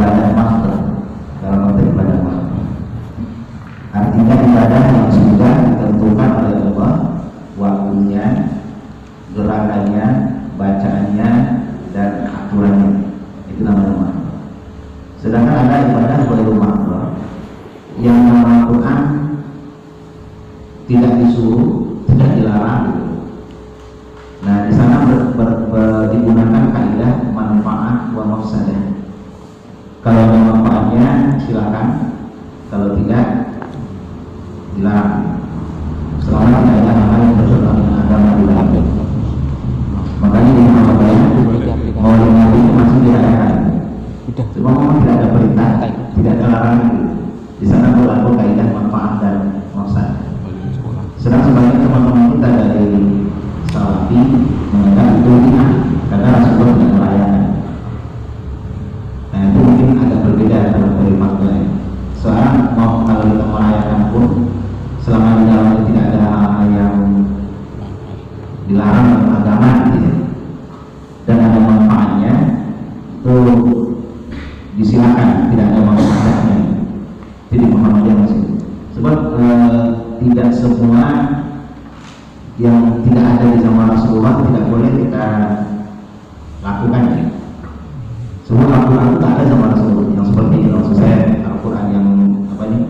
banyak tidak semua yang tidak ada di zaman Rasulullah tidak boleh kita lakukan ya. Semua Al-Quran itu tak ada sama Rasulullah yang seperti ini maksud saya Al-Quran yang apa ini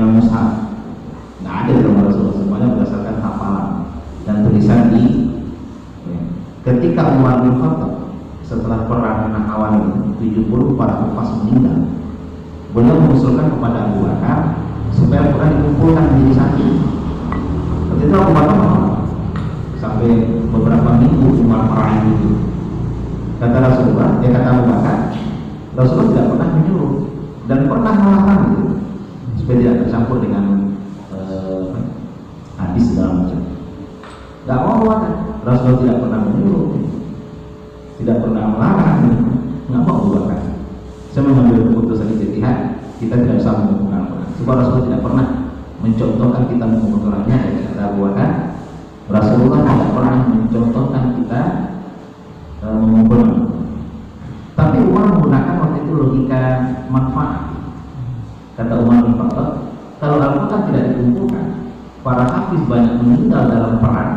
yang mushaf nggak ada di zaman Rasulullah semuanya berdasarkan hafalan dan tulisan di ya. ketika Umar bin Khattab setelah perang Nahrawan 70 para kupas meninggal beliau mengusulkan kepada Abu Bakar supaya Quran dikumpulkan menjadi satu Waktu itu Bakar menolak. sampai beberapa minggu Umar meraih itu. Kata Rasulullah, dia kata Abu Bakar, Rasulullah tidak pernah menyuruh dan pernah melarang itu supaya tidak tercampur dengan eh, hadis segala macam. Gak mau. Rasulullah tidak pernah menyuruh, tidak pernah melarang, nggak mau Abu. Saya mengambil keputusan ijtihad, kita tidak mengumpulkan Al-Quran. Sebab Rasulullah tidak pernah mencontohkan kita mengumpulkannya dari kata Abu. Rasulullah tidak pernah mencontohkan kita e. Tapi Umar menggunakan waktu itu logika manfaat. Kata Umar bin Khattab, kalau Al-Quran tidak dikumpulkan, para hafiz banyak meninggal dalam perang.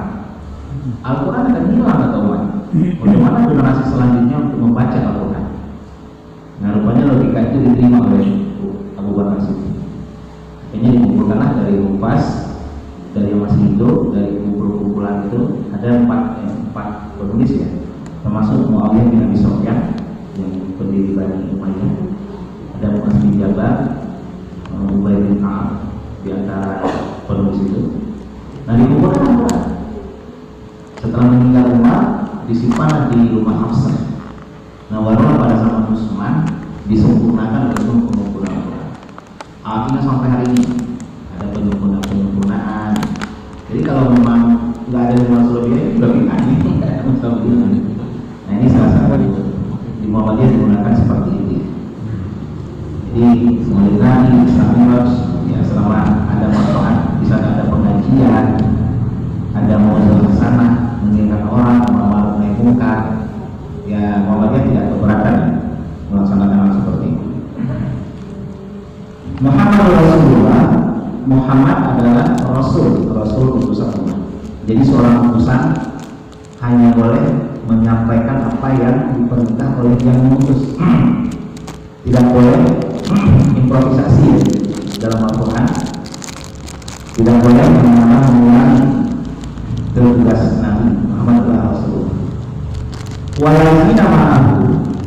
Al-Quran akan hilang kata Umar. Bagaimana generasi selanjutnya untuk membaca Al-Quran? Nah, rupanya logika itu diterima oleh Abu Bakar Siddiq. Ini dikumpulkanlah dari Rupas, dari yang masih hidup, dari kumpulan itu ada empat eh, empat penulis ya, termasuk Muawiyah bin Abi Sufyan yang pendiri Bani Umayyah, ada Muaz bin Jabal, eh, Ubay bin Ka'ab di antara penulis itu. Nah dikumpulkan. Setelah meninggal Umar, disimpan di rumah Hafsah. Nah pada zaman Utsman disempurnakan Al-Quran. Akhirnya sampai hari ini ada penyempurnaan penyempurnaan. Jadi kalau memang nggak ada yang lebih juga masalah bid'ah. Nah ini salah satu di Muhammadiyah digunakan seperti ini. Jadi mengenai Muhammad adalah Rasul. Rasul utusan Allah. Jadi seorang utusan hanya boleh menyampaikan apa yang diperintah oleh yang mengutus. Tidak boleh improvisasi dalam Al-Quran. Tidak boleh mengulangi tugas Nabi Muhammad adalah Rasulullah Walau ma'ahu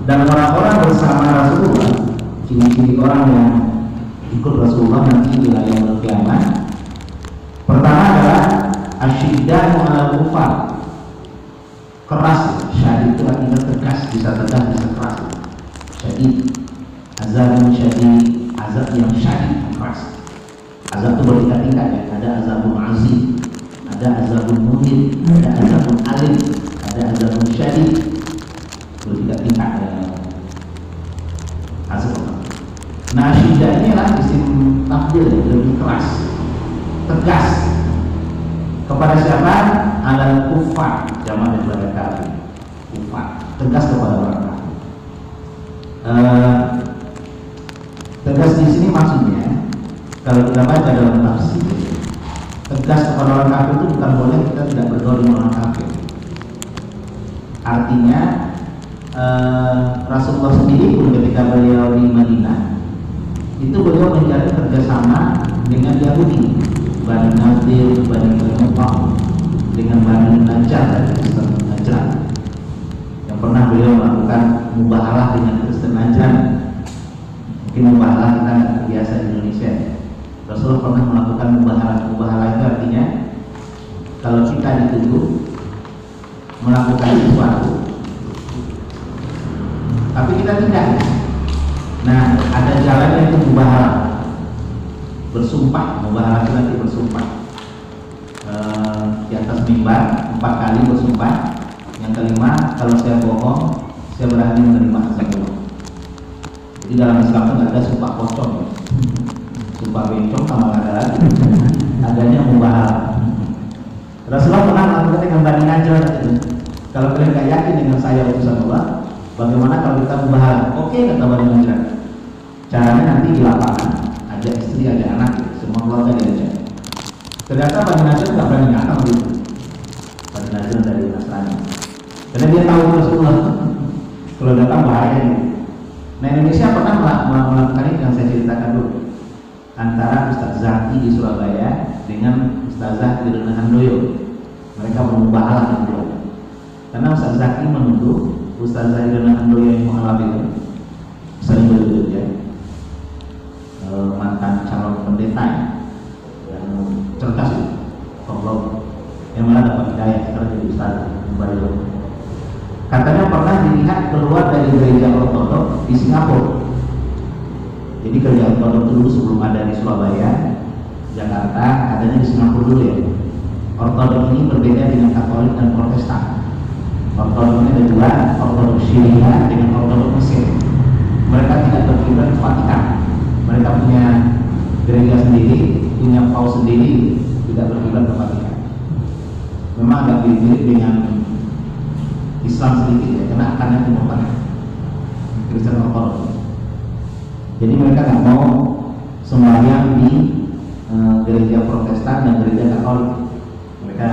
dan orang-orang bersama Rasulullah ciri-ciri orang yang ikut Rasulullah nanti di kiamat. Pertama adalah asyiddanu ala kufar. Keras syadid itu artinya tegas bisa tegas bisa keras. Syadid azabun syadid azab yang syadid yang keras. Azab itu bertingkat-tingkat ya ada azabun azim ada azabun muhim ada azabun alim ada azabun syadid bertingkat-tingkat ya azab. Nah syiddah ini adalah yang lebih keras Tegas. Kepada siapa? Alal kufar Zaman daripada kafir Kufar Tegas kepada orang kafir uh, tegas di sini maksudnya kalau kita baca dalam tafsir tegas kepada orang kafir itu bukan boleh kita tidak berdoa dengan orang kafir. Artinya uh, Rasulullah sendiri pun ketika beliau di Madinah itu beliau menjalin kerjasama dengan Yahudi. Bani Nadir, Bani Bani dengan Bani Najjar Kristen Najjar. Yang pernah beliau melakukan mubahalah dengan Kristen Najjar. Mungkin mubahalah kita biasa di Indonesia. Rasulullah pernah melakukan mubahalah mubahalah itu artinya kalau kita dituduh melakukan sesuatu tapi kita tidak nah ada jalan itu mubahalah bersumpah mubahalah itu nanti bersumpah. E, di atas mimbar empat kali bersumpah. Yang kelima kalau saya bohong saya berani menerima azab jadi dalam Islam itu ada sumpah pocong. Sumpah bencong sama ada lagi. Adanya mubahalah Rasulullah pernah melakukan dengan Bani Najjar kalau kalian gak yakin dengan saya utusan Allah bagaimana kalau kita mubahalah oke kata Bani Najjar caranya nanti di lapangan ada istri, ada anak, semua keluarga diajak. Ternyata Bani Nasir nggak berani datang gitu. Bani Nasir dari Nasrani. Karena dia tahu Rasulullah. Kalau datang bahaya nih. Nah Indonesia pernah melakukan ini yang saya ceritakan dulu antara Ustaz Zaki di Surabaya dengan Ustazah di Handoyo. Mereka mengubah itu. Karena Ustaz Zaki menuduh Ustazah di Handoyo yang mengalami itu sering berjudul ya Eh, mantan calon pendeta yang cerdas itu Allah yang mana dapat hidayah sekarang jadi ustaz kembali katanya pernah dilihat keluar dari gereja ortodok di Singapura. Jadi gereja ortodok dulu sebelum ada di Surabaya Jakarta adanya di Singapura dulu ya. Ortodok ini berbeda dengan katolik dan protestan ortodok ini ada dua ortodok dengan ortodok Mesir mereka tidak berkiblat ke Vatikan mereka punya gereja sendiri, punya paus sendiri, tidak berkiblat ke Vatikan. Memang agak mirip dengan Islam sedikit ya, karena akarnya Timur Tengah, Kristen Ortodoks. Jadi mereka nggak mau sembahyang di e, gereja Protestan dan gereja Katolik. Mereka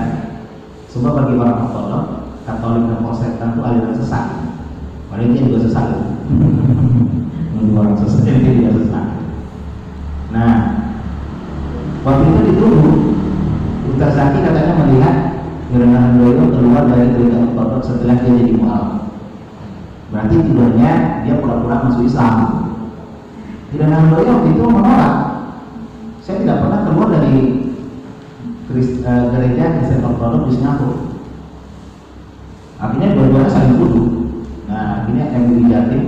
sebab bagi orang Ortodoks, Katolik dan Protestan itu aliran sesat. Padahal juga sesat. Menurut orang sesat dia tidak sesat. Nah, waktu itu dituduh Ustaz Zaki katanya melihat Mirna Handoyo keluar dari gereja ortodok setelah dia jadi mualaf. Berarti tidurnya dia pura-pura masuk Islam. Mirna Handoyo waktu itu menolak. Saya tidak pernah keluar dari uh, gereja Kristen ortodok di Singapura. Akhirnya dua-duanya saling tuduh. Nah, akhirnya MUI Jatim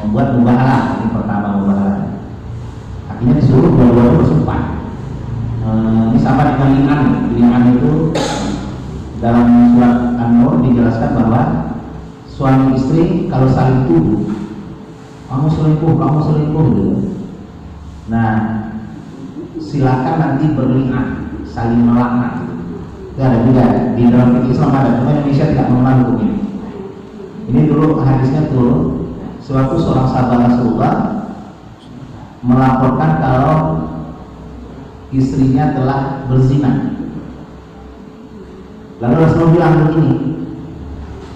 membuat mubahalah. Ini pertama mubahalah Akhirnya disuruh dua-duanya bersumpah. E, ini sama dengan. Lingan itu dalam surat An-Nur dijelaskan bahwa suami istri kalau saling tuduh, kamu selingkuh, kamu selingkuh, gitu. Nah, silakan nanti berlingan, saling melaknat. Itu ada juga di dalam fikih Islam ada, cuma Indonesia tidak mengenal hukum ini. Ini dulu hadisnya turun, suatu seorang sahabat Rasulullah melaporkan kalau istrinya telah berzina. Lalu Rasulullah bilang begini,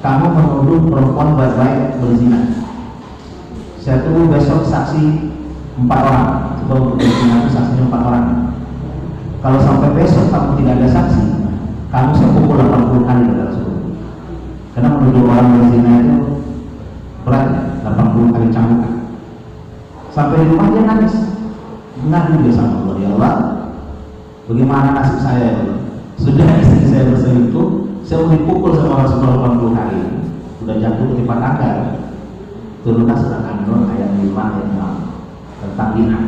kamu menuduh perempuan baik-baik berzina. Saya tunggu besok saksi empat orang. Coba berzina saksinya empat orang. Kalau sampai besok kamu tidak ada saksi, kamu saya pukul 80 kali kata Rasulullah. Karena menuduh orang berzina itu berat, 80 kali cambukan. Sampai di rumah dia nangis. Nangis dia sama Allah, ya Allah. Bagaimana nasib saya ya Allah? Sudah istri saya berselingkuh, saya mau dipukul sama Rasulullah 80 kali. Sudah jatuh tempat tangga. Turunlah surat An-Nur ayat 5 ayat 6 tentang li'an.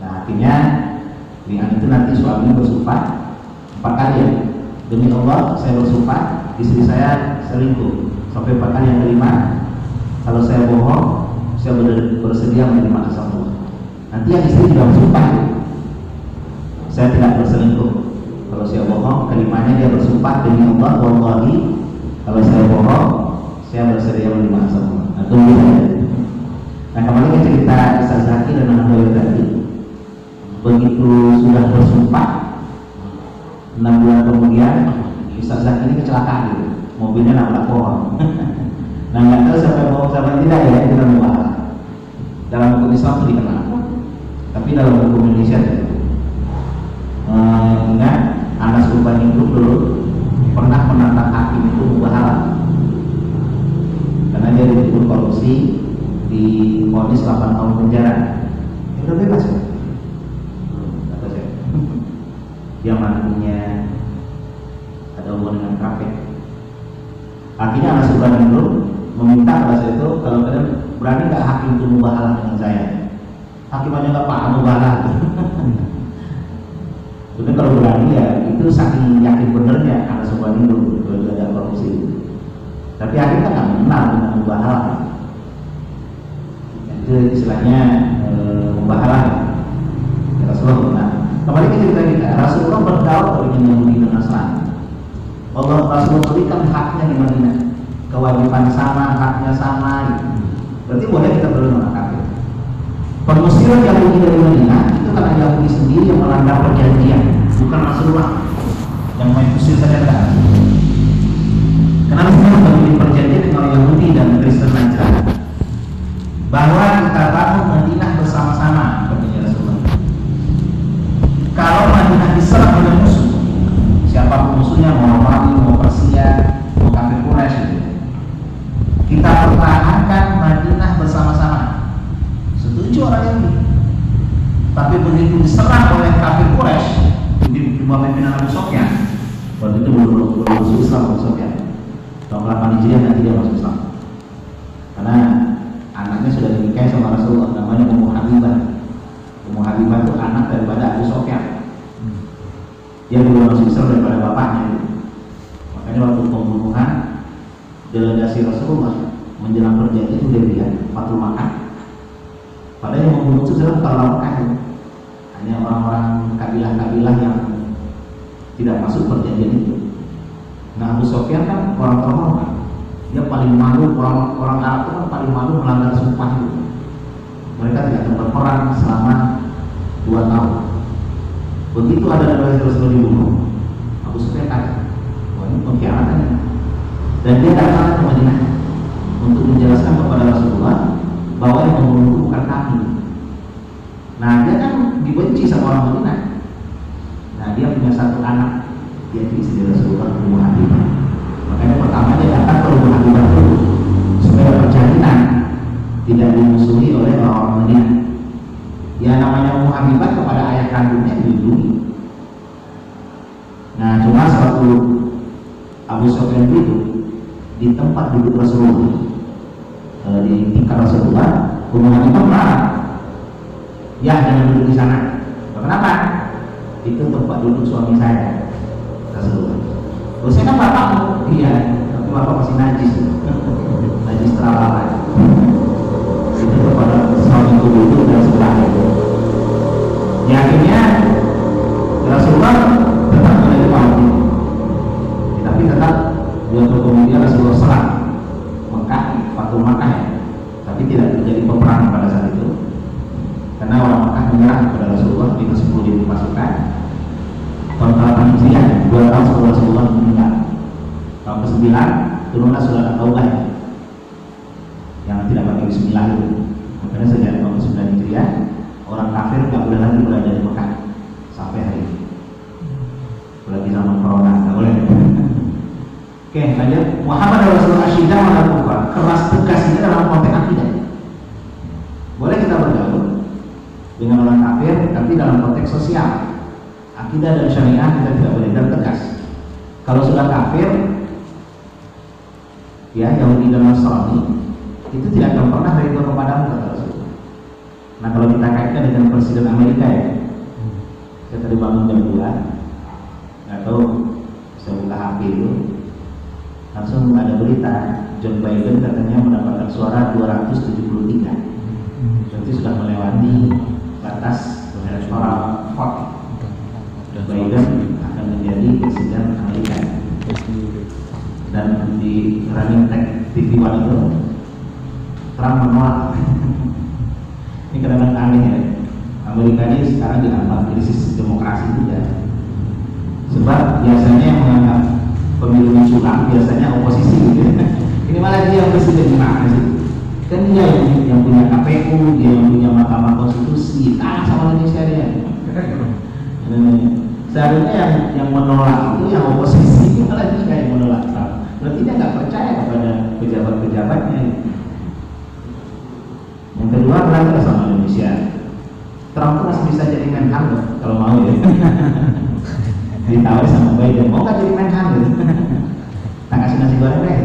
Nah akhirnya li'an itu nanti suami bersumpah empat kali ya. Demi Allah saya bersumpah istri saya selingkuh sampai kali yang kelima. Kalau saya bohong saya bersedia menerima Allah. Nanti yang istri juga bersumpah. Saya tidak berselingkuh. Kalau saya bohong, kelimanya dia bersumpah demi Allah, wallahi. Kalau saya bohong, saya bersedia menerima asal Allah. Nah. Nah kembali ke cerita Ustaz Zaki dan anak tadi. Begitu sudah bersumpah, enam bulan kemudian Ustaz Zaki ini kecelakaan gitu. Mobilnya nabrak pohon. nah nggak tahu siapa yang mau siapa tidak ya itu dalam bahasa. Dalam hukum Islam itu dikenal. Tapi dalam hukum Indonesia tidak. Eh, ingat Anas Urban itu dulu pernah menantang hakim itu mubah karena dia dituduh korupsi di ponis 8 tahun penjara itu bebas ya kata saya dia mantunya. Ada hubungan dengan kafe. Akhirnya anak sebulan itu meminta pada itu kalau kalian berani nggak hakim itu mubahalah dengan saya? Hakim aja nggak paham mubahalah Sudah kalau berani ya itu saking yakin benernya anak sebulan itu kalau ada korupsi. Tapi akhirnya kan nggak mengenal dengan mubahalah itu istilahnya e, mubahalah ya Rasulullah kembali ke cerita kita Rasulullah berdakwah dengan Yahudi dan Nasrani. Allah Rasulullah berikan haknya di Madinah. Kewajiban sama haknya sama berarti boleh kita berdoa kafir. Pengusiran Yahudi dari Madinah itu karena Yahudi sendiri yang melanggar perjanjian bukan Rasulullah. Yang main kusir saja tidak Kenapa kita memiliki perjanjian dengan Yahudi dan Kristen Najran bahwa kita bangun Madinah bersama-sama katanya Rasulullah. Kalau Madinah diserang oleh musuh, siapa pun musuhnya mau Romawi, mau Persia, mau kafir Quraisy, kita pertahankan Madinah bersama-sama. Setuju orang Yahudi. Tapi begitu diserang oleh kafir Quraisy, di bawah pimpinan Abu Sofyan, waktu itu belum belum masuk Islam Abu Sofyan tahun 8 Hijriah nanti dia masuk Islam. Karena anaknya sudah dinikahi sama Rasulullah namanya Ummu Habibah. Ummu Habibah itu anak daripada Abu Sofyan dia belum masuk Islam daripada bapaknya makanya waktu pembunuhan delegasi Rasulullah menjelang perjanjian itu dia bilang Fatul Makkah. Padahal yang membunuh itu adalah kalau hanya orang-orang kabilah-kabilah yang tidak masuk perjanjian itu. Nah Abu Sofyan kan orang terhormat. Dia paling malu, orang, orang Arab itu kan paling malu melanggar sumpah itu. Mereka tidak berperang selama dua tahun Begitu ada dari Rasulullah dibunuh Abu Sofyan kaget Wah ini pengkhianatan ya. Dan dia datang ke Madinah Untuk menjelaskan kepada Rasulullah Bahwa yang membunuh itu bukan kami Nah dia kan dibenci sama orang Madinah. Nah dia punya satu anak dia istri Rasulullah Ummu Habibah makanya pertama dia datang ke Ummu Habibah dulu supaya perjalanan tidak dimusuhi oleh orang-orang Madinah ya namanya Ummu Habibah kepada ayah kandungnya dilindungi. Nah cuma suatu Abu Sofyan itu di tempat duduk Rasulullah e, di tingkat Rasulullah Ummu Habibah marah ya jangan duduk di sana. Kenapa? Itu tempat duduk suami saya Rasulullah. Oh, saya kan bapakmu, iya, tapi bapak masih najis, najis terlalu Itu kepada tubuh itu dan sebelah itu. Ya akhirnya Rasulullah 173 berarti sudah melewati batas electoral vote Biden akan menjadi presiden Amerika. Dan di running tag TV One itu Trump menolak. Ini kadang-kadang aneh ya. Amerika ini sekarang dianggap krisis demokrasi tidak sebab biasanya yang menganggap pemilu curang biasanya oposisi gitu ya. ini malah dia yang presiden gimana sih? Kan dia yang, punya KPU dia yang punya Mahkamah Konstitusi kalah sama Indonesia dia. Seharusnya yang yang menolak itu yang oposisi malah dia yang menolak Trump. Berarti dia nggak percaya kepada pejabat-pejabatnya. Yang kedua belajar sama Indonesia? Trump tuh masih bisa jadi Menhan kalau mau ya. Ditawari sama Biden mau nggak jadi Menhan tak kasih nasi goreng deh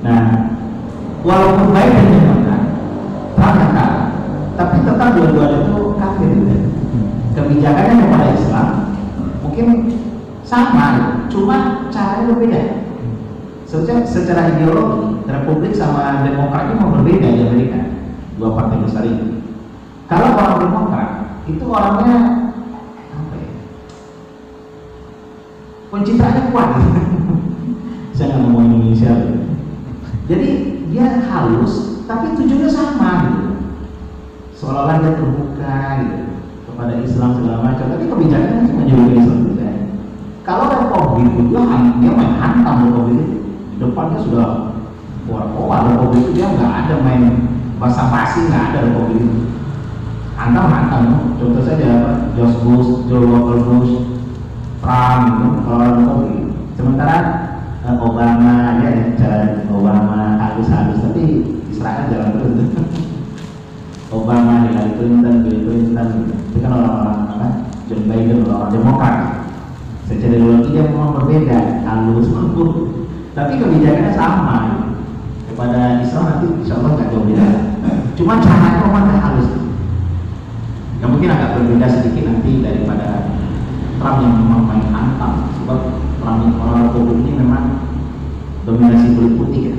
nah walaupun menang Trump yang kalah tapi tetap dua-duanya itu kafir. Kebijakannya kepada Islam mungkin sama cuma caranya berbeda. Secara, secara ideologi Republik sama Demokrat itu mau berbeda di Amerika dua partai besar ini. Kalau orang Demokrat itu orangnya apa ya pencitraannya kuat. Saya nggak ngomong Indonesia jadi dia halus tapi tujuannya sama gitu. Seolah-olah dia terbuka gitu. Kepada Islam segala macam. Tapi kebijakannya cuma juga Islam juga kalau Republik itu dia main hantam Republik itu. Depannya sudah keluar-keluar. Republik itu dia nggak ada main bahasa basi nggak ada Republik itu. Hantam hantam. Contoh saja George Bush, Joe Walker Bush, Trump gitu. Kalau Republik sementara Obama ya jalan Obama halus-halus tapi Israel jalan terus Obama, Hillary Clinton, Bill Clinton, itu kan orang-orang apa? John Biden, orang Demokrat. Secara ideologi dia memang berbeda, halus, lembut, tapi kebijakannya sama. Kepada Islam nanti insya Allah nggak jauh beda. Cuma caranya memang halus. Ya mungkin agak berbeda sedikit nanti daripada Trump yang memang main hantam. Sebab Trump orang Republik ini memang dominasi kulit putih ya.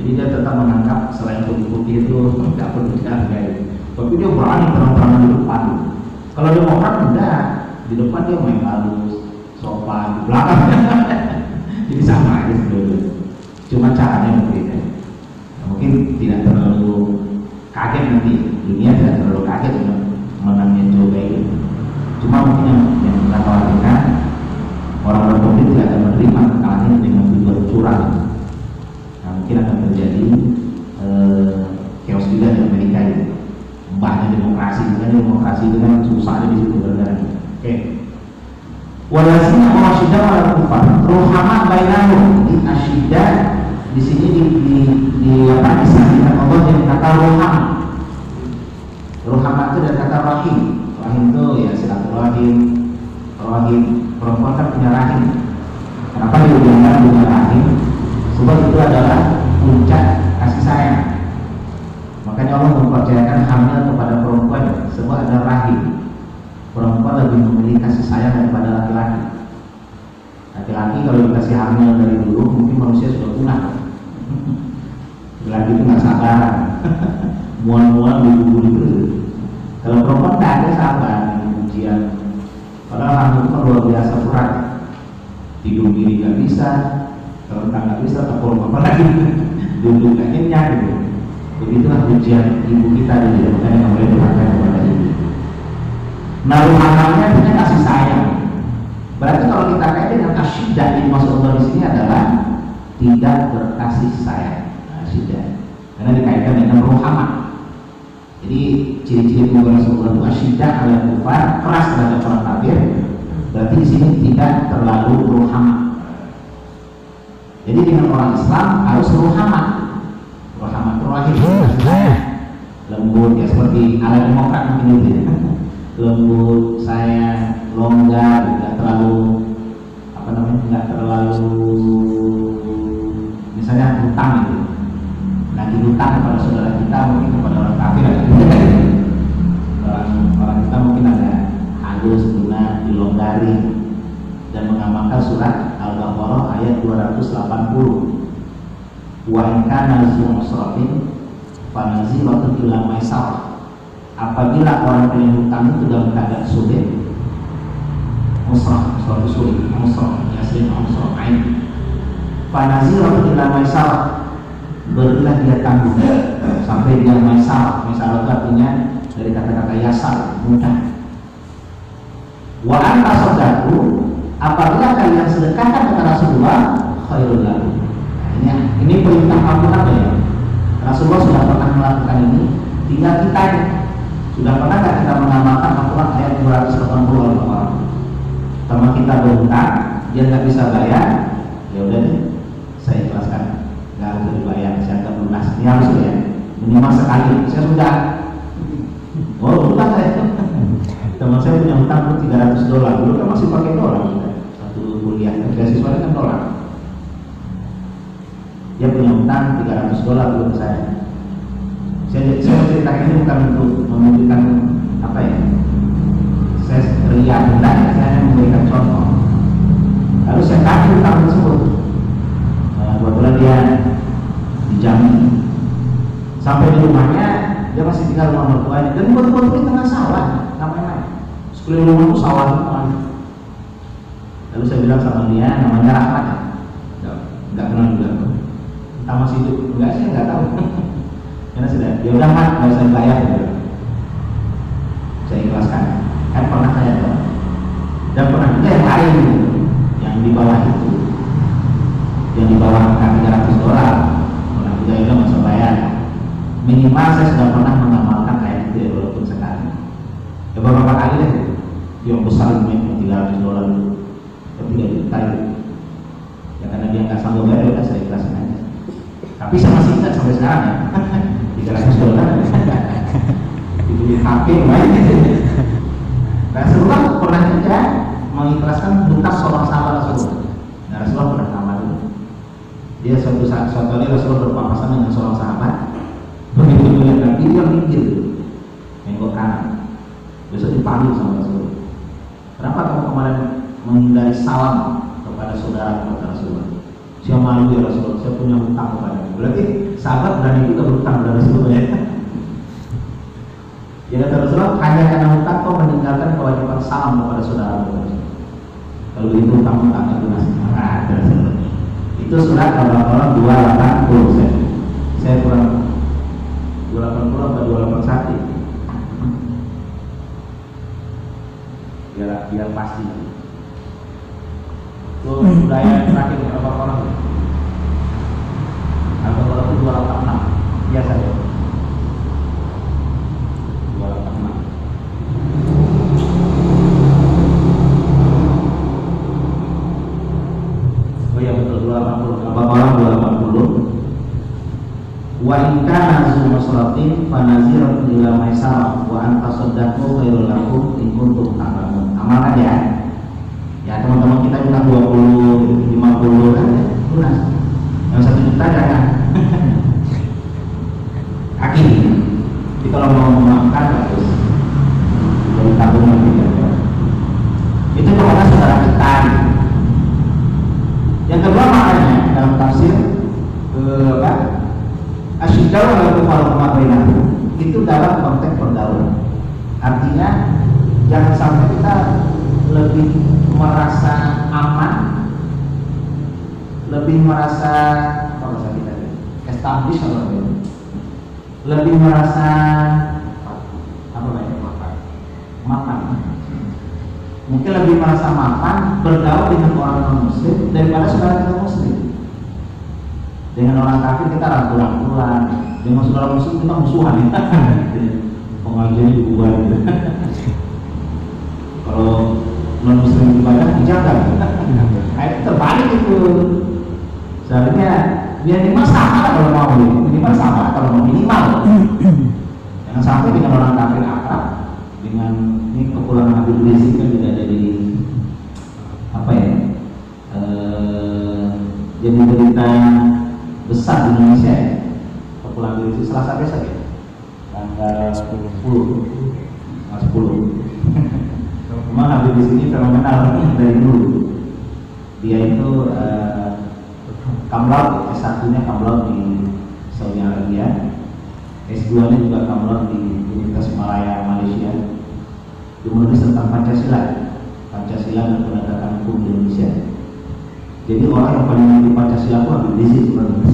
Jadi dia tetap menangkap selain kulit putih itu nggak perlu dihargai tapi dia berani terang-terangan di depan. Kalau demokrat enggak. Di depan dia main halus sopan di belakang. Jadi sama aja sebetulnya cuma caranya berbeda. Nah, mungkin tidak terlalu kaget nanti. Dunia tidak terlalu kaget dengan menangnya Joe Biden. Cuma mungkin yang, di sini di di, begitulah ujian ibu kita di makanya nggak boleh dipakai kepada ibu. Nah ruhananya punya kasih sayang. Berarti kalau kita kait dengan asyidah di maksud Allah di sini adalah tidak berkasih sayang. Asyidah. Karena dikaitkan dengan ruhamah jadi ciri-ciri keluarga Rasulullah itu asyidah alias kufar keras terhadap orang kafir. Berarti di sini tidak terlalu ruhamah jadi dengan orang Islam harus Ruhamah rahim lembut ya seperti ala demokrat mungkin itu ya. lembut saya longgar tidak terlalu apa namanya tidak terlalu misalnya hutang itu. Lagi hutang kepada saudara kita mungkin kepada orang kafir ada orang orang kita mungkin ada halus lunak dilonggari dan mengamalkan surat Al-Baqarah ayat 280 wa kana zu usratin fanazilatun ila maisarah apabila orang punya hutang itu dalam keadaan sulit musrah suatu sulit musrah yasrin musrah ain. Fanazilatun ila maisarah berilah dia tanggung sampai dia masalah masalah itu artinya dari kata-kata yasar mudah. Wa anta sodaku apabila kalian sedekahkan kepada Rasulullah khairul lakum nah, ini, perintah Al-Quran ya Rasulullah sudah pernah melakukan ini. Tinggal kita sudah pernah nggak kita mengamalkan Al-Quran? Ayat 280 Al-Quran sama kita berhutang dia nggak bisa bayar. Ya udah deh saya ikhlaskan. Nggak harus dibayar saya akan lunas. Ini harus ya. Minimal sekali. Saya sudah. Oh hutang saya. Teman saya punya hutang tuh 300 dolar. Dulu kan masih pakai dolar satu kuliah. Beasiswa kan dolar dia punya hutang 300 dolar dulu saya. Saya, saya cerita ini bukan untuk menunjukkan apa ya saya ria hendak saya memberikan contoh. Lalu saya kasih hutang tersebut. Nah, kebetulan dia dijamin. Sampai di rumahnya dia masih tinggal rumah mertuanya. Dan betul itu tengah sawah namanya sekeliling rumah itu sawah semua. Lalu saya bilang sama dia namanya Rahmat. Enggak kenal juga masih hidup enggak sih enggak tahu. Karena sudah ya udah mat nggak usah bayar gitu. saya ikhlaskan. Kan pernah saya tahu. Dan pernah juga yang lain yang di bawah itu. Yang di bawah angka 300 dolar. Pernah juga itu nggak usah bayar. Minimal saya sudah pernah mengamalkan kayak itu ya walaupun sekali. Ya beberapa kali deh. Yang besar itu 300 dolar itu. Tiga juta ya karena dia nggak sanggup bayar ya udah saya ikhlasin aja tapi saya masih ingat sampai sekarang. Ya 300 dolar. Itu di HP main nah Rasulullah pernah juga mengikhlaskan tuntas seorang sahabat Rasulullah. Nah Rasulullah pernah nama itu dia suatu saat suatu kali Rasulullah berpapasan dengan seorang sahabat. Begitu melihat Nabi dia minggir nengok kanan. Besok dipanggil sama Rasulullah. Kenapa kamu kemarin menghindari salam kepada saudara kepada Rasulullah saya malu ya Rasulullah. Saya punya hutang kepada berarti sahabat berani juga berhutang kepada Rasulullah ya? Ya kata Rasulullah hanya karena hutang kau meninggalkan kewajiban salam kepada saudara kalau itu hutang hutangnya lunas nah, itu surat Al-Baqarah 280 saya, saya kurang 280 atau 281 biar biar pasti itu sudah yang terakhir Al-Baqarah Al-Baqarah itu 286 biasa ya 286 Oh iya betul. 280 Al-Baqarah 280 Wa in kana zu fa naziratun ila maisarah. Wa an tasaddaqu khairul lakum in kuntum ta'lamun. Amalkan ya. Ya teman-teman kita minta 20, 50 kan ya, lunas. Yang satu juta jangan. Kaki. Jadi kalau mau memaafkan harus dari tabungan kita. Itu kepada saudara kita. Yang kedua makanya dalam tafsir eh, apa? Asyidau lalu kalau itu dalam konteks pergaulan. Artinya jangan sampai kita lebih merasa aman, lebih merasa kalau saya kita establish atau lebih merasa apa namanya makan, makan. Mungkin lebih merasa mapan bergaul dengan orang non muslim daripada saudara kita muslim. Dengan orang kafir kita rangkul-rangkulan, dengan saudara muslim kita musuhan ya. Pengajian gitu. Kalau non muslim ibadah dijaga nah itu terbalik itu seharusnya ya minimal sama kalau mau minimal sama kalau mau minimal jangan sampai dengan orang kafir akrab dengan ini kepulangan Habib Rizik kan juga jadi apa ya eh, jadi berita besar di Indonesia ya kepulangan Habib Rizik Selasa besok ya tanggal 10 tanggal 10 Memang Habib di sini fenomenal dari dulu. Dia itu uh, kamlaut S1-nya kamlaut di Saudi Arabia, S2-nya juga kamlaut di Universitas Malaya Malaysia. Dia menulis tentang Pancasila, Pancasila dan penegakan hukum di Indonesia. Jadi orang yang paling mengerti Pancasila itu Habib Rizik sebenarnya.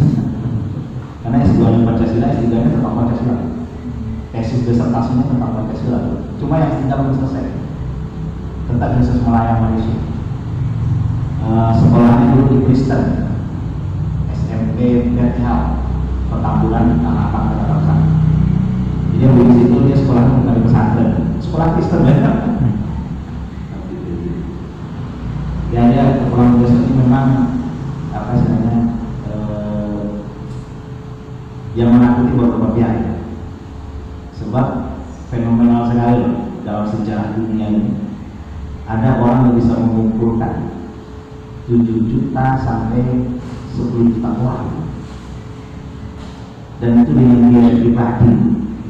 Karena S2 Pancasila, S3 nya tentang Pancasila. Tesis disertasinya tentang Pancasila. Cuma yang tinggal belum selesai tentang Yesus melayang manusia. Uh, sekolahnya dulu di Kristen, SMP Bethel, Petamburan, Tanah Abang, Jakarta. Jadi yang di situ dia sekolahnya bukan di pesantren, sekolah Kristen ya. Ya dia sekolah Kristen ini memang apa istilahnya eh, yang menakuti beberapa pihak sebab fenomenal sekali dalam sejarah dunia ini. Ada orang yang bisa mengumpulkan 7 juta sampai 10 juta orang. Dan itu dengan biaya pribadi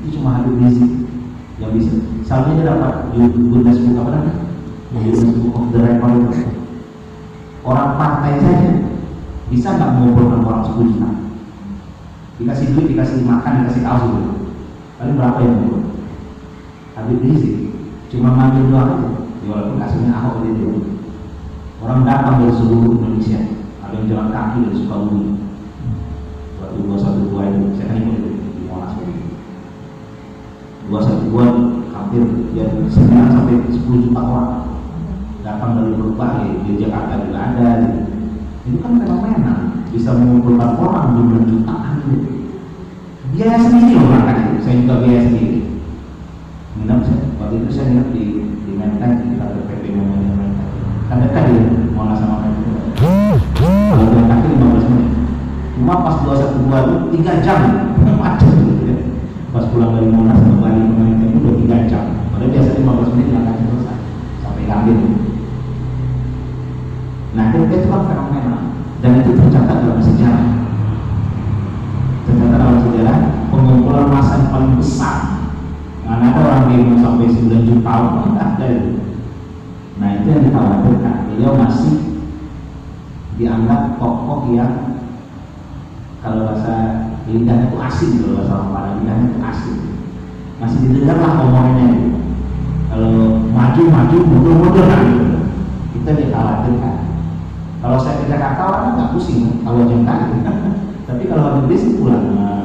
itu cuma Habib Rizik yang bisa. Soalnya dia dapat Guinness Book apa namanya? Guinness Book of the Record orang partai saja. Bisa nggak mengumpulkan orang 10 juta dikasih duit, dikasih makan, dikasih kaos gitu. Paling berapa yang ngumpul? Habib Rizik cuma manggil doang aja. Ya walaupun kasusnya Ahok itu orang datang dari seluruh Indonesia. Ada yang jalan kaki dari Sukabumi. Waktu dua satu dua itu saya kan ikut di Monas itu dua satu dua hampir ya sembilan sampai sepuluh juta orang datang dari berbagai di Jakarta juga ada gitu. itu kan fenomena bisa mengumpulkan orang jumlah jutaan gitu. Biaya sendiri loh itu saya juga biaya sendiri. Minum saya waktu itu saya ingat di di Menteng di kantor PP namanya Menteng. Kan dekat ya Monas sama Menteng. Kalau jalan kaki 15 menit. Cuma pas 212 itu 3 jam. Macet gitu. Ya pas pulang dari Monas ke Bali ke Menteng itu udah 3 jam tokoh yang kalau bahasa lidahnya itu asing kalau bahasa orang Padang lidahnya itu asing. Masih didengar lah omongannya itu. Kalau maju maju mundur mundur kan gitu. Kita dikhawatirkan. Kalau saya ke Jakarta orang nggak pusing kalau jengkak. Tapi kalau habis bisnis pulang. Nah,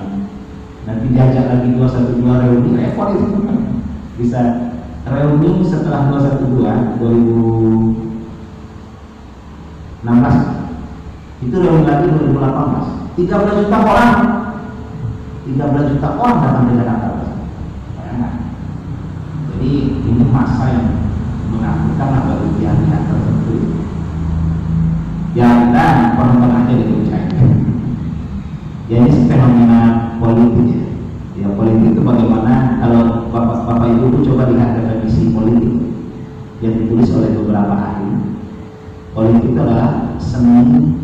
nanti diajak lagi 212 reuni repot itu bisa reuni setelah 212 2016 itu reuni lagi 2018 13 juta orang. 13 juta orang datang ke Jakarta jadi ini masa yang menakutkan bagi pihak-pihak tertentu. Ya dan penonton aja gitu ya ini fenomena politik ya. Ya politik itu bagaimana? Kalau bapak, bapak ibu coba lihat definisi politik yang ditulis oleh beberapa ahli. Politik adalah seni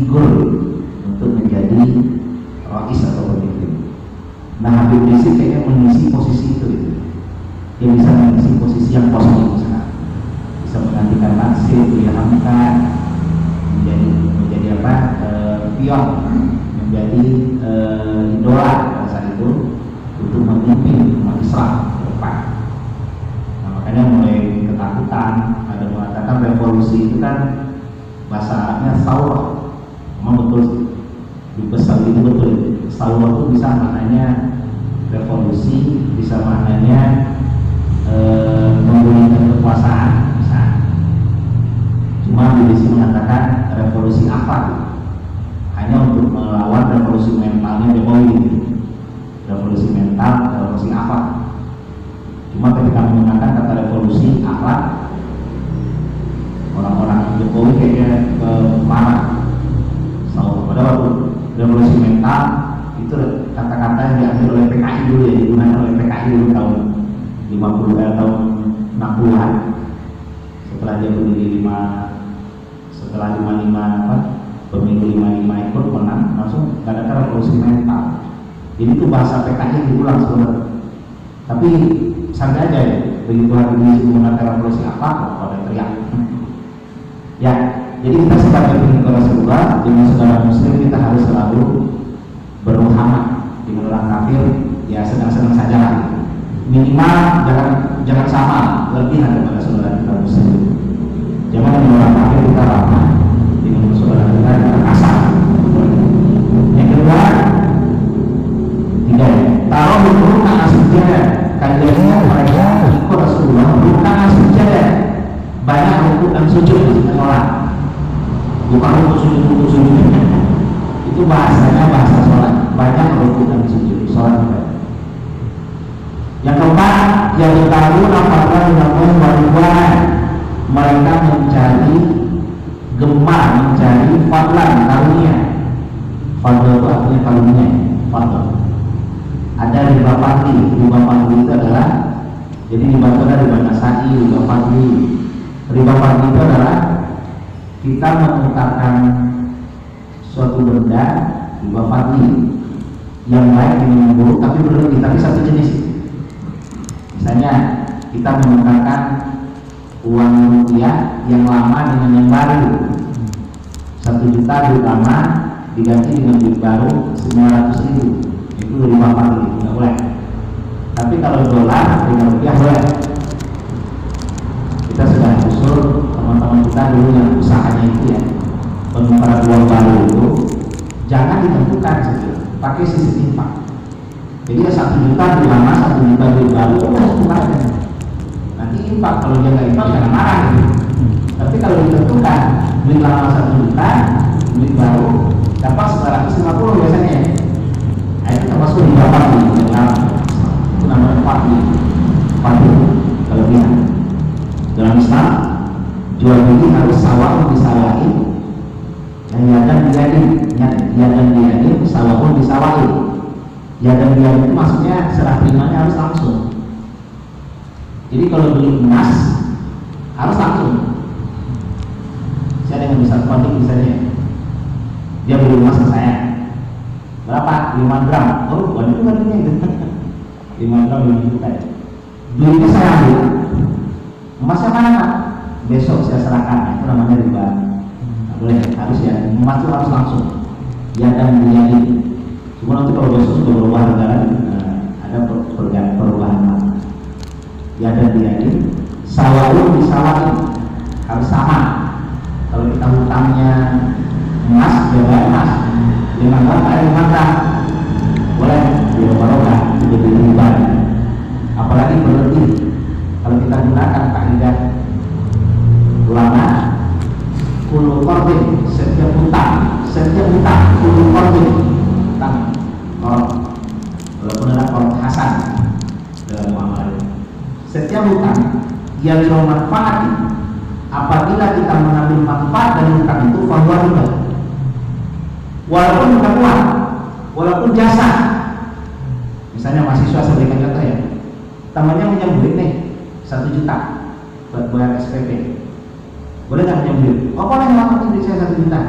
figur untuk menjadi rais atau pemimpin. Nah Habib Rizik kayaknya mengisi posisi itu, gitu. dia bisa mengisi posisi yang kosong sekarang, bisa menggantikan Nasir, dia Hamka, menjadi menjadi apa? E, pion, menjadi e, idola pada saat itu untuk memimpin umat Islam ke depan. Nah, makanya mulai ketakutan, ada mengatakan revolusi itu kan bahasa Arabnya saurah memang betul. Di besar itu betul. Saurah itu bisa maknanya revolusi bisa maknanya e, memulihkan kekuasaan bisa. Cuma BBC mengatakan revolusi apa? Hanya untuk melawan revolusi mentalnya Jokowi. Revolusi mental revolusi apa? Cuma ketika menggunakan kata revolusi akhlak orang-orang Jokowi kayaknya ke marah so, pada waktu revolusi mental itu kata-kata yang diambil oleh PKI dulu ya digunakan oleh PKI dulu tahun 50 eh, tahun 60-an setelah dia berdiri lima setelah 55 apa pemilu 55 ikut menang langsung kadang-kadang revolusi mental. Ini tuh bahasa PKI diulang sebenarnya. Tapi santai aja ya begitu hari ini menggunakan revolusi apa pada teriak. Ya, jadi kita sebagai pengikut Rasulullah dengan saudara Muslim kita harus selalu bermuhammad dengan orang kafir ya sedang-sedang saja lah. Minimal jangan jangan sama lebih daripada saudara kita Muslim. Jangan dengan orang kafir kita ramah dengan saudara kita kita kasar. Yang kedua, tiga taruh itu aslinya kajiannya mereka ikut Rasulullah bukan aslinya banyak rukuk dan sujud di sholat bukan rukuk sujud rukuk sujud. Itu bahasanya bahasa sholat. Banyak rukuk dan sujud sholat yang keempat yang tahu apakah dilakukan wariwan mereka mencari gemar mencari fadlan karunia. Fadl itu artinya karunia fadl. Ada riba fadli riba fadli itu adalah jadi riba itu ada riba nasai riba fadli Riba fardhi itu adalah kita menukarkan suatu benda fardhi yang baik dengan yang buruk tapi berlebih tapi satu jenis. Misalnya kita menukarkan uang rupiah yang lama dengan yang baru. Satu juta duit lama diganti dengan duit baru sembilan ratus ribu. Itu riba fardhi nggak boleh. Tapi kalau dolar dengan rupiah boleh teman-teman kita dulu yang usahanya itu ya. Penukaran uang baru itu jangan ditentukan saja pakai sistem infak jadi ya satu juta di lama satu juta di baru udah tukar nanti infak kalau dia nggak infak jangan marah gitu. tapi kalau ditentukan duit lama satu juta duit baru dapat 950 biasanya. Nah, itu termasuk di bawah itu namanya fakir fakir kelebihan dalam Islam jual beli harus sawah disawahi dan yadan diyadin yadan diyadin sawahun disawahi yadan diyadin itu maksudnya serah terimanya harus langsung. Jadi kalau beli emas harus langsung. Saya dengan bisa kondik misalnya? Dia beli emas ke saya. Berapa? 5 gram. Oh waduh itu harganya itu 5 gram 5 juta duitnya saya ambil emasnya mana pak besok saya serahkan itu namanya riba. Nah, boleh harus ya. Itu harus langsung. Ya dan diyakini cuma nanti kalau besok sudah berubah negara nah, ada perubahan. Perubahan ya dan diyakini sawahun disawahin harus sama. Kalau kita hutangnya emas ya emas. Lima gram bayar lima boleh di barokah jadi riba. Apalagi berlebih kalau kita gunakan kaidah ulama kulu qardin setiap utang setiap utang kulu qardin utang. Oh walaupun ada qard hasan dalam muamalah setiap utang yang manfaat apabila kita mengambil manfaat dari utang itu bahwa riba walaupun bukan uang walaupun jasa. Misalnya mahasiswa saya berikan contoh ya. Temannya duit nih satu juta buat bayar SPP boleh nggak punya duit? oh boleh nggak duit saya satu juta?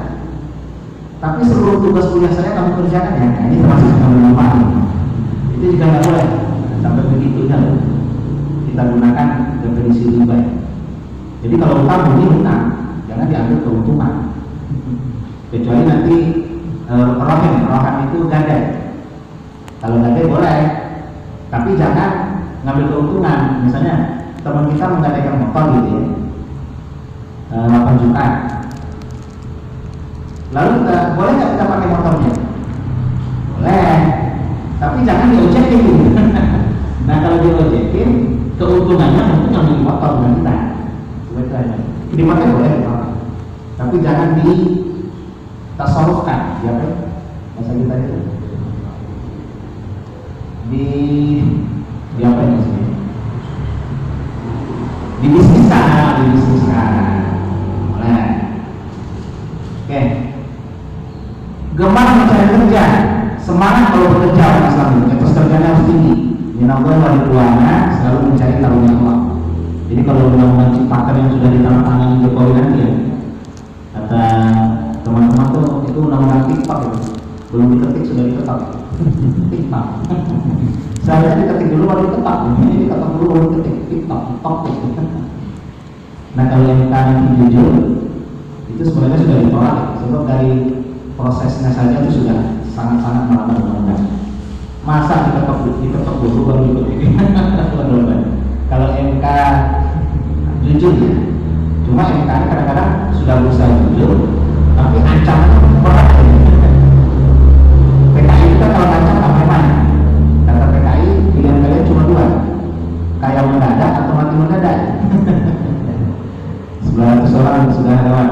Tapi seluruh tugas kuliah saya kamu kerjakan ya? Nah, ini termasuk kamu manfaat itu juga nggak boleh. Sampai begitu kan? Kita gunakan definisi riba jadi kalau utang bunyi utang jangan diambil keuntungan. Kecuali nanti e, rohen itu gadai kalau gadai boleh. Tapi jangan ngambil keuntungan. Misalnya teman kita menggadaikan motor gitu ya Eh, 8 juta Lalu kita, boleh nggak kita pakai motornya? Boleh, tapi jangan diojekin. nah kalau diojekin, keuntungannya mungkin di motor bukan kita. Itu aja. Dipakai boleh, tapi jangan di tasarufkan, ya kan? Masa kita itu di di apa ini sih? bisnis kah? okay. gemar mencari kerja. Semangat kalau bekerja orang Islam. Etos kerjanya harus tinggi. Dan Allah wali buana selalu mencari taruh Allah jadi kalau undang-undang ciptaker yang sudah ditandatangani Jokowi nanti ya kata teman-teman tuh itu undang-undang tiktok ya belum diketik sudah diketok. Tiktok. Saya diketik dulu baru diketok. Jadi diketok dulu baru diketik. Tiktok tiktok. Nah kalau yang kita jujur itu sebenarnya sudah ditolak. Sebab dari prosesnya saja itu sudah sangat-sangat melanggar undang-undang. Masa diketok diketok dulu baru ikut undang-undang kalau MK jujur ya. Cuma MK kadang-kadang sudah berusaha jujur tapi ancamannya berat. PKI kita kan kalau ngancam sampai mana kata PKI pilihan kalian cuma dua. Kayak mendadak atau mati mendadak. 900 orang sudah lewat.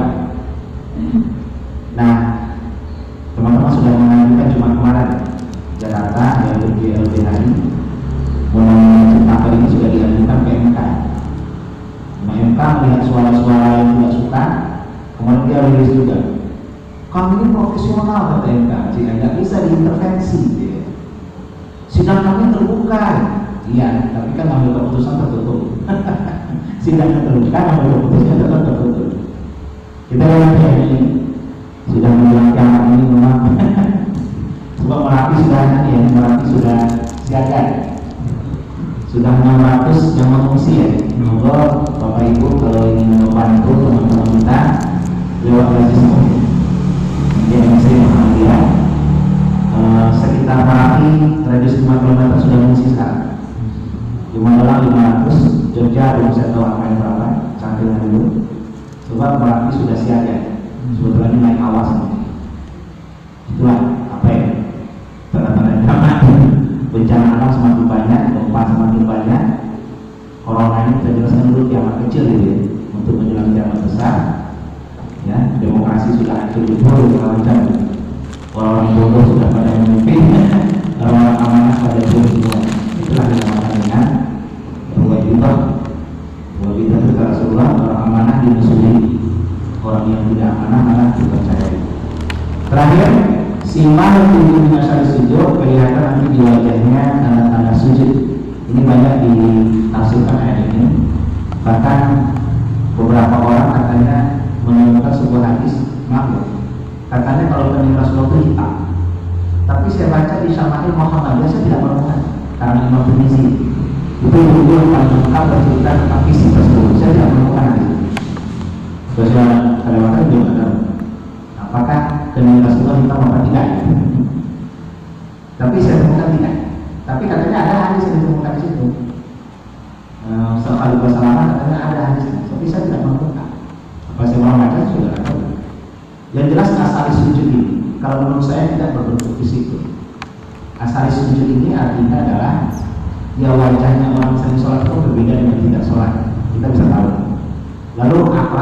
kiamat kecil gitu ya, untuk menjelang kiamat besar. Ya, demokrasi sudah hancur lebur macam orang bodoh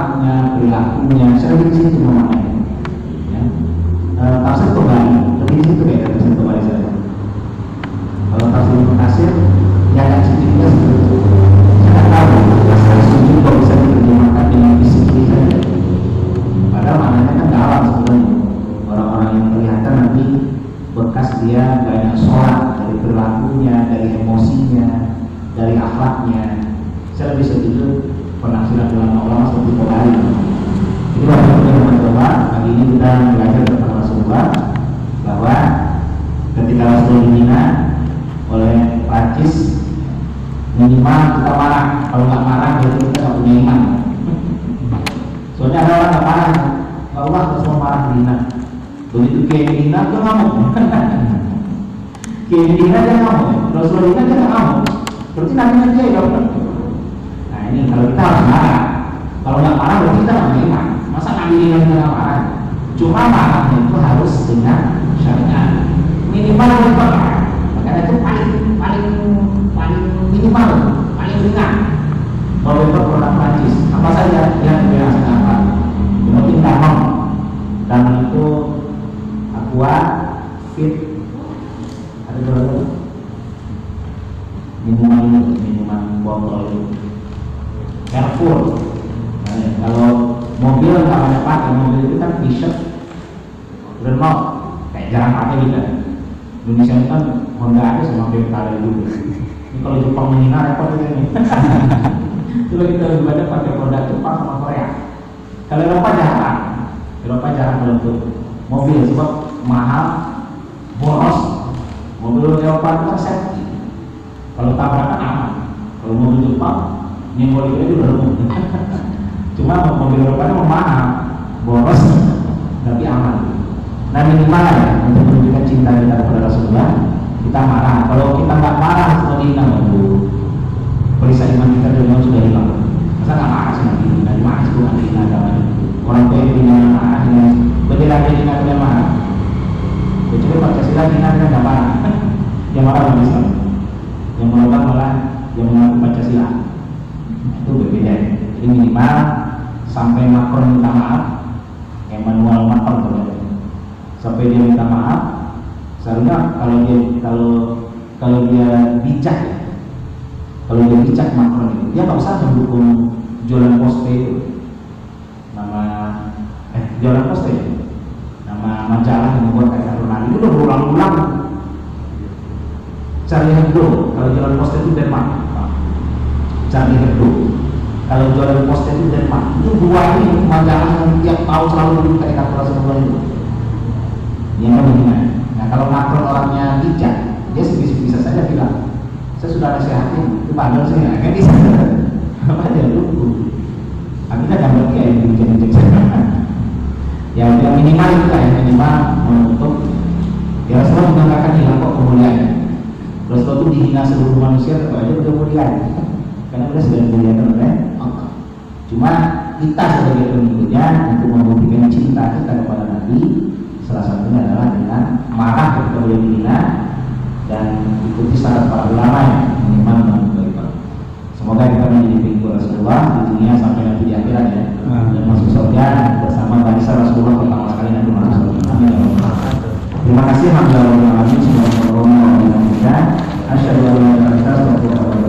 sikapnya, perilakunya, saya lebih di situ namanya. Ya. E, tafsir Tuhan, lebih di situ ya. Kelebihan dan kamu, kalau sebelumnya kan kamu, berarti nanti dia dokter. Nah ini kalau kita harus marah, kalau nggak marah berarti kita nggak iman. Masa nanti lagi dengan marah? Cuma marah itu harus dengan syariat. Minimal berapa? Makanya itu paling paling paling minimal, paling ringan. Kalau itu orang Prancis, apa saja yang biasa apa? Mungkin penting dan itu aqua fit minuman minuman botol Carrefour. Nah, kalau mobil nggak banyak pakai. Mobil itu kan t-shirt. Renault kayak jarang pakai juga Indonesia itu kan Honda aja sama BMW dulu ini kalau Jepang menghina repot itu ini. Coba kita lebih banyak pakai produk Jepang sama Korea. Kalau Eropa jarang. Eropa jarang untuk mobil sebab mahal boros mobil Eropa itu safety kalau tabrakan aman. Kalau mobil Jepang nyenggol itu lumpuh cuma mobil itu mahal boros tapi aman. Nah minimal ya? Untuk menunjukkan cinta kita kepada Rasulullah kita marah. Kalau kita nggak marah Madinah waduh perisai iman kita Allah sudah hilang. Masa nggak marah sih Nabi dari mana sih Nabi agama orang tua yang punya marah bendera Madinah tidak marah kecuali Pancasila Madinah kan yang marah orang Islam yang melakukan malah yang mengaku Pancasila. Itu berbeda. Jadi minimal sampai Macron minta maaf Emmanuel Macron kalau sampai dia minta maaf seharusnya kalau dia kalau kalau dia bijak ya kalau dia bijak Macron itu dia nggak usah mendukung jualan poste itu. Nama eh jualan poste ya? Itu berulang-ulang Charlie Hebdo kalau jualan poste itu Denmark Charlie Hebdo kalau jualan poste itu Denmark itu dua ini majalah yang tiap tahun selalu begitu kayak Rasulullah itu yang kemungkinan. Nah kalau Macron orangnya bijak, dia bisa, bisa saja bilang, saya sudah nasihatin, itu padahal saya nggak kan bisa. Apa dia lugu? Akhirnya gambar kayak yang bijak-bijak saya. Ya udah minimal itu yang minimal menutup. Ya Rasulullah mengatakan hilang kok kemuliaan. Rasulullah itu dihina seluruh manusia, tetap aja udah mulia. Karena kita sudah dimuliakan oleh Allah. Cuma kita sebagai pengikutnya untuk membuktikan cinta kita kepada Nabi salah satunya adalah dengan marah ketika beliau dihina dan ikuti syarat para ulama yang minimal mengaku Semoga kita menjadi pengikut Rasulullah di dunia sampai nanti di akhirat ya dan masuk surga bersama barisan Rasulullah pertama sekali Nabi Muhammad Terima kasih hamba wa amin subhanallahi wa bihamdika asyhadu an la ilaha